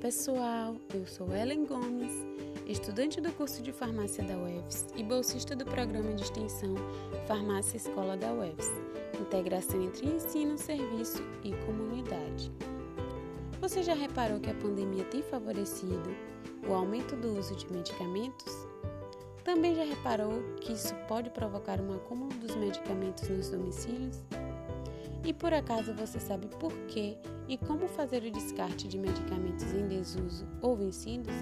pessoal, eu sou Ellen Gomes, estudante do curso de farmácia da UFS e bolsista do programa de extensão Farmácia Escola da UFS, integração entre ensino, serviço e comunidade. Você já reparou que a pandemia tem favorecido o aumento do uso de medicamentos? Também já reparou que isso pode provocar um acúmulo dos medicamentos nos domicílios? E por acaso você sabe por que e como fazer o descarte de medicamentos em desuso ou vencidos?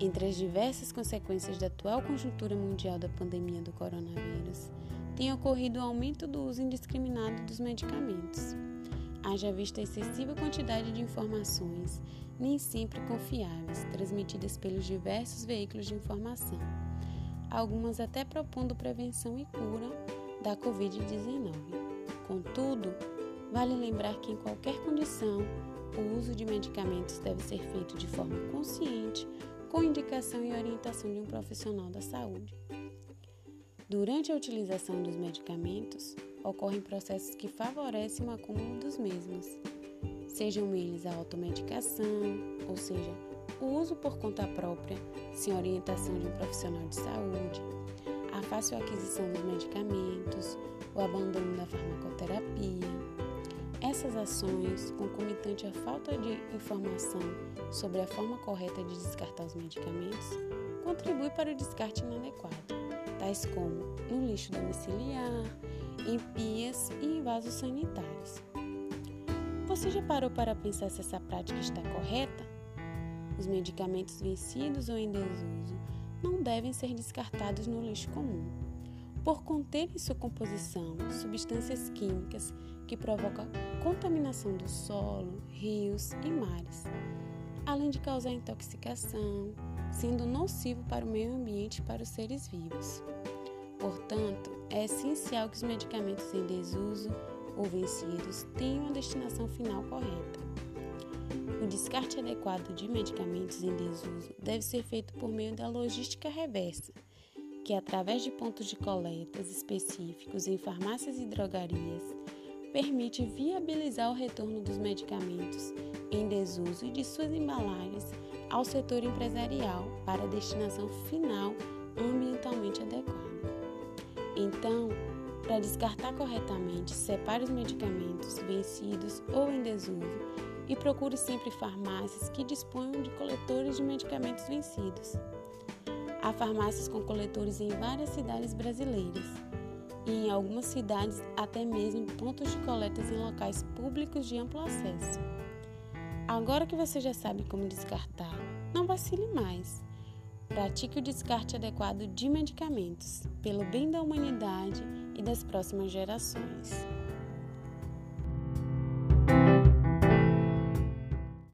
Entre as diversas consequências da atual conjuntura mundial da pandemia do coronavírus, tem ocorrido o aumento do uso indiscriminado dos medicamentos. Haja vista a excessiva quantidade de informações, nem sempre confiáveis, transmitidas pelos diversos veículos de informação, algumas até propondo prevenção e cura da Covid-19. Contudo, vale lembrar que em qualquer condição, o uso de medicamentos deve ser feito de forma consciente, com indicação e orientação de um profissional da saúde. Durante a utilização dos medicamentos, ocorrem processos que favorecem o acúmulo dos mesmos, sejam eles a automedicação, ou seja, o uso por conta própria, sem orientação de um profissional de saúde, a fácil aquisição dos medicamentos, o abandono da farmacoterapia. Essas ações, concomitante à falta de informação sobre a forma correta de descartar os medicamentos, contribuem para o descarte inadequado, tais como no lixo domiciliar, em pias e em vasos sanitários. Você já parou para pensar se essa prática está correta? Os medicamentos vencidos ou em desuso não devem ser descartados no lixo comum por conter em sua composição substâncias químicas que provocam contaminação do solo, rios e mares, além de causar intoxicação, sendo nocivo para o meio ambiente e para os seres vivos. Portanto, é essencial que os medicamentos em desuso ou vencidos tenham a destinação final correta. O descarte adequado de medicamentos em desuso deve ser feito por meio da logística reversa que, através de pontos de coletas específicos em farmácias e drogarias, permite viabilizar o retorno dos medicamentos em desuso e de suas embalagens ao setor empresarial para destinação final ambientalmente adequada. Então, para descartar corretamente, separe os medicamentos vencidos ou em desuso e procure sempre farmácias que disponham de coletores de medicamentos vencidos. Há farmácias com coletores em várias cidades brasileiras e em algumas cidades até mesmo pontos de coletas em locais públicos de amplo acesso. Agora que você já sabe como descartar, não vacile mais. Pratique o descarte adequado de medicamentos, pelo bem da humanidade e das próximas gerações.